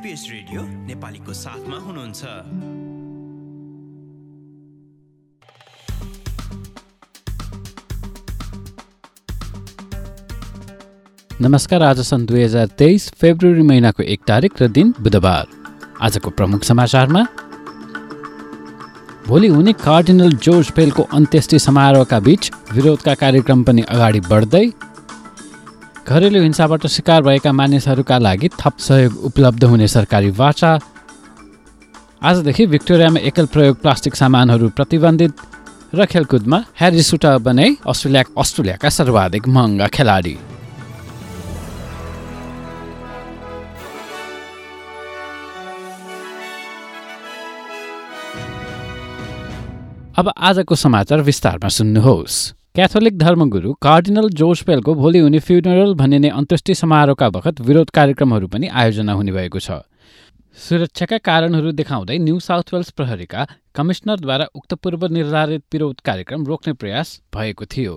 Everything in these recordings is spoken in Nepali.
एसपिएस रेडियो नेपालीको साथमा हुनुहुन्छ। नमस्कार आज सन् दुई हजार तेइस फेब्रुअरी महिनाको एक तारिक र दिन बुधबार। आजको प्रमुख समाचारमा भोलि हुने कार्डिनल जोर्ज पेलको अन्त्येष्टि समारोहका बीच विरोधका कार्यक्रम पनि अगाडि बढ्दै घरेलु हिंसाबाट शिकार भएका मानिसहरूका लागि थप सहयोग उपलब्ध हुने सरकारी वाचा। आजदेखि भिक्टोरियामा एकल प्रयोग प्लास्टिक सामानहरू प्रतिबन्धित र खेलकुदमा ह्यारी सुटा बने अस्ट्रेलिया अस्ट्रेलियाका सर्वाधिक महँगा खेलाडी। अब आजको समाचार विस्तारमा सुन्नुहोस्। क्याथोलिक धर्मगुरु कार्डिनल जोर्ज पेलको भोलि हुने फ्युनरल भनिने अन्त्येष्टि समारोहका बखत विरोध कार्यक्रमहरू पनि आयोजना हुने भएको छ। सुरक्षाका कारणहरू देखाउँदै न्यू साउथ वेल्स प्रहरीका कमिसनरद्वारा उक्त पूर्व निर्धारित विरोध कार्यक्रम रोक्ने प्रयास भएको थियो।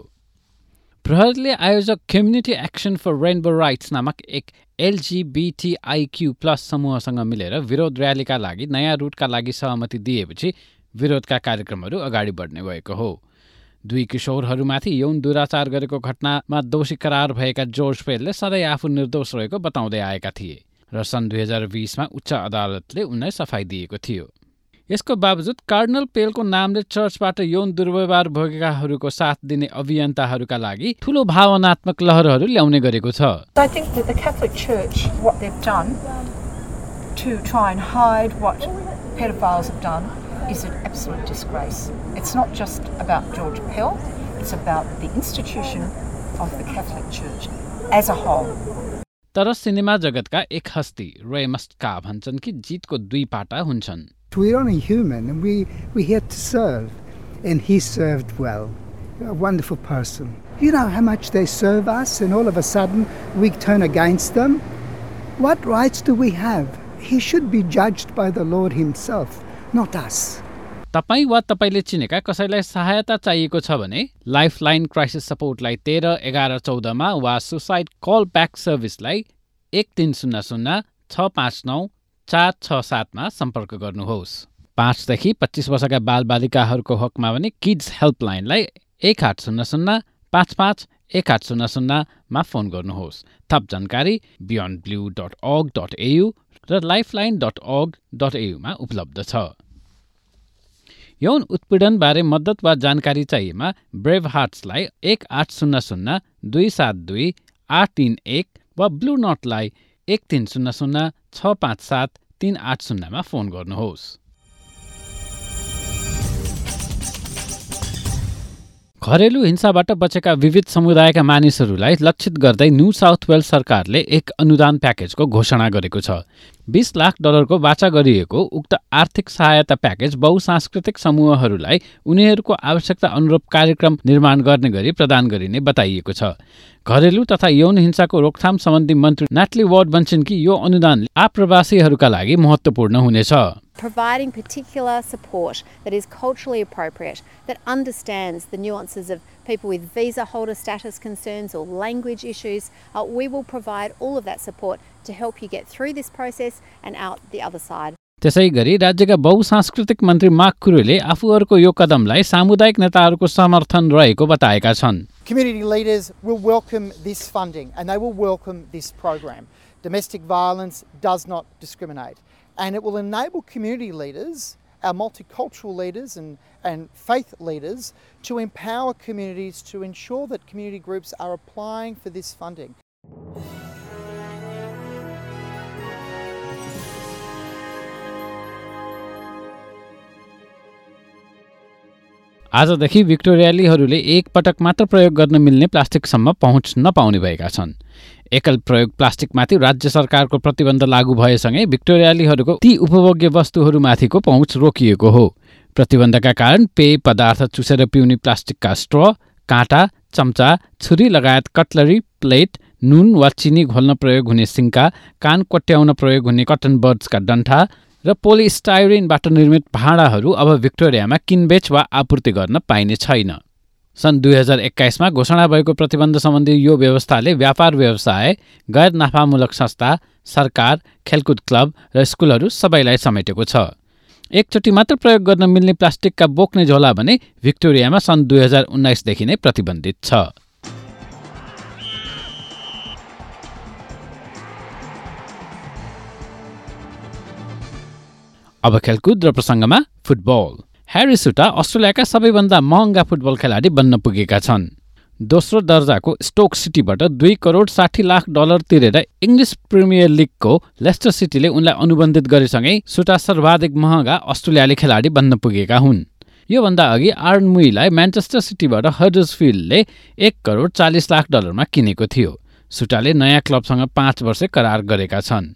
प्रहरीले आयोजक Community Action for Rainbow Rights नामक एक एलजिबिटिआइक्यू प्लस समूहसँग मिलेर विरोध र्यालीका लागि नयाँ रुटका लागि सहमति दिएपछि विरोधका कार्यक्रमहरू अगाडि बढ्ने भएको हो। दुई किशोरहरूमाथि यौन दुराचार गरेको घटनामा दोषी करार भएका जोर्ज पेलले सधैँ आफू निर्दोष रहेको बताउँदै आएका थिए र सन् दुई हजार बिसमा उच्च अदालतले उनलाई सफाई दिएको थियो। यसको बावजुद कार्डनल पेलको नामले चर्चबाट यौन दुर्व्यवहार भोगेकाहरूको साथ दिने अभियन्ताहरूका लागि ठूलो भावनात्मक लहरहरू ल्याउने गरेको छ। to try and hide what pedophiles have done is an absolute disgrace. It's not just about George Pell, it's about the institution of the Catholic Church as a whole. तर सिनेमा जगतका एक हस्ती रे मस्टका भन्छन् कि जितको दुई पाटा हुन्छन् We're only human and we, we're here to serve. And he served well. A wonderful person. You know how much they serve us and all of a sudden we turn against them? What rights do we have? He should be judged by the Lord himself. तपाईँ वा तपाईँले चिनेका कसैलाई सहायता चाहिएको छ भने लाइफ लाइन क्राइसिस सपोर्टलाई तेह्र एघार चौधमा वा सुसाइड कल ब्याक सर्भिसलाई एक तिन शून्य शून्य छ पाँच नौ चार छ सातमा सम्पर्क गर्नुहोस्। पाँचदेखि पच्चिस वर्षका बालबालिकाहरूको हकमा भने किड्स हेल्पलाइनलाई एक आठ शून्य शून्य पाँच पाँच एक आठ शून्य शून्यमा फोन गर्नुहोस्। थप जानकारी Beyond Blue dot org dot AU र लाइफलाइन डट अग डट एयुमा उपलब्ध छ। यौन उत्पीडनबारे मद्दत वा जानकारी चाहिएमा ब्रेभ हार्ट्सलाई एक आठ शून्य शून्य दुई सात दुई आठ तिन एक वा ब्लु नटलाई एक तिन शून्य शून्य छ पाँच सात तिन आठ शून्यमा फोन गर्नुहोस्। घरेलु हिंसाबाट बचेका विविध समुदायका मानिसहरूलाई लक्षित गर्दै न्यू साउथ वेल्स सरकारले एक अनुदान प्याकेजको घोषणा गरेको छ। बिस लाख डलरको बाचा गरिएको उक्त आर्थिक सहायता प्याकेज बहुसांस्कृतिक समूहहरूलाई उनीहरूको आवश्यकता अनुरूप कार्यक्रम निर्माण गर्ने गरी प्रदान गरिने बताइएको छ घरेलु तथा यौन हिंसाको रोकथाम सम्बन्धी मन्त्री नाटली वार्ड भन्छन् कि यो अनुदान आप्रवासीहरूका लागि महत्त्वपूर्ण हुनेछ providing particular support that is culturally appropriate, that understands the nuances of people with visa holder status concerns or language issues. Uh, we will provide all of that support to help you get through this process and out the other side. त्यसै गरी राज्यका बहुसांस्कृतिक मन्त्री माक कुरुले आफूहरूको यो कदमलाई सामुदायिक नेताहरूको समर्थन रहेको बताएका छन् Community leaders will welcome this funding and they will welcome this program. Domestic violence does not discriminate. and it will enable community leaders, our multicultural leaders and, and faith leaders, to empower communities to ensure that community groups are applying for this funding. आजदेखि भिक्टोरियालीहरूले एक पटक मात्र प्रयोग गर्न मिल्ने प्लास्टिकसम्म पहुँच नपाउने भएका छन्। एकल प्रयोग प्लास्टिकमाथि राज्य सरकारको प्रतिबन्ध लागू भएसँगै भिक्टोरियालीहरूको ती उपभोग्य वस्तुहरूमाथिको पहुँच रोकिएको हो। प्रतिबन्धका कारण पेय पदार्थ चुसेर पिउने प्लास्टिकका स्ट्र काँटा चम्चा छुरी लगायत कटलरी प्लेट नुन वा चिनी घोल्न प्रयोग हुने सिङ्का कान कोट्याउन प्रयोग हुने कटन बर्ड्सका डन्ठा र पोलिस्टाइरिनबाट निर्मित भाँडाहरू अब भिक्टोरियामा किनबेच वा आपूर्ति गर्न पाइने छैन। सन् दुई हजार एक्काइसमा घोषणा भएको प्रतिबन्ध सम्बन्धी यो व्यवस्थाले व्यापार व्यवसाय गैर नाफामूलक संस्था सरकार खेलकुद क्लब र स्कुलहरू सबैलाई समेटेको छ। एकचोटि मात्र प्रयोग गर्न मिल्ने प्लास्टिकका बोक्ने झोला भने भिक्टोरियामा सन् दुई हजार उन्नाइसदेखि नै प्रतिबन्धित छ। अब खेलकुद र प्रसङ्गमा फुटबल। ह्यारी सुटा अस्ट्रेलियाका सबैभन्दा महँगा फुटबल खेलाडी बन्न पुगेका छन्। दोस्रो दर्जाको स्टोक सिटीबाट दुई करोड साठी लाख डलर तिरेर इङ्ग्लिस प्रिमियर लिगको लेस्टर सिटीले उनलाई अनुबन्धित गरेसँगै सुटा सर्वाधिक महँगा अस्ट्रेलियाली खेलाडी बन्न पुगेका हुन्। योभन्दा अघि आर्न मुईलाई म्यान्चेस्टर सिटीबाट हर्जसफिल्डले एक करोड चालिस लाख डलरमा किनेको थियो। सुटाले नयाँ क्लबसँग पाँच वर्ष करार गरेका छन्।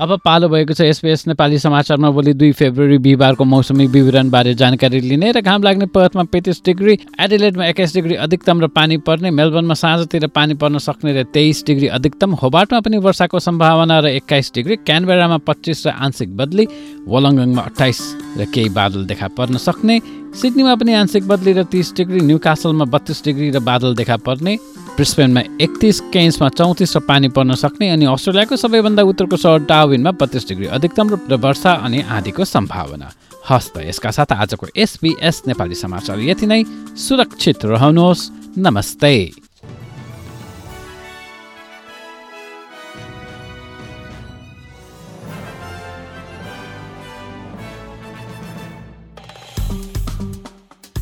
अब पालो भएको छ एसपिएस नेपाली समाचारमा भोलि दुई फेब्रुअरी बिहिबारको मौसमी विवरणबारे जानकारी लिने र घाम लाग्ने पर्थमा पैँतिस डिग्री एडिलेटमा एक्काइस डिग्री अधिकतम र पानी पर्ने मेलबर्नमा साँझतिर पानी पर्न सक्ने र तेइस डिग्री अधिकतम होबाटमा पनि वर्षाको सम्भावना र एक्काइस डिग्री क्यानबेरामा पच्चिस र आंशिक बदली वलङ्गङमा अठाइस र केही बादल देखा पर्न सक्ने सिडनीमा पनि आंशिक बदली र तिस डिग्री न्यू कासलमा बत्तिस डिग्री र बादल देखा पर्ने ब्रिस्बेनमा एकतिस केन्समा चौतिस र पानी पर्न सक्ने अनि अस्ट्रेलियाको सबैभन्दा उत्तरको सहर डाविनमा बत्तिस डिग्री अधिकतम र वर्षा अनि आँधीको सम्भावना। हस् त यसका साथ आजको एसबिएस नेपाली समाचार यति नै। सुरक्षित रहनुहोस्। नमस्ते।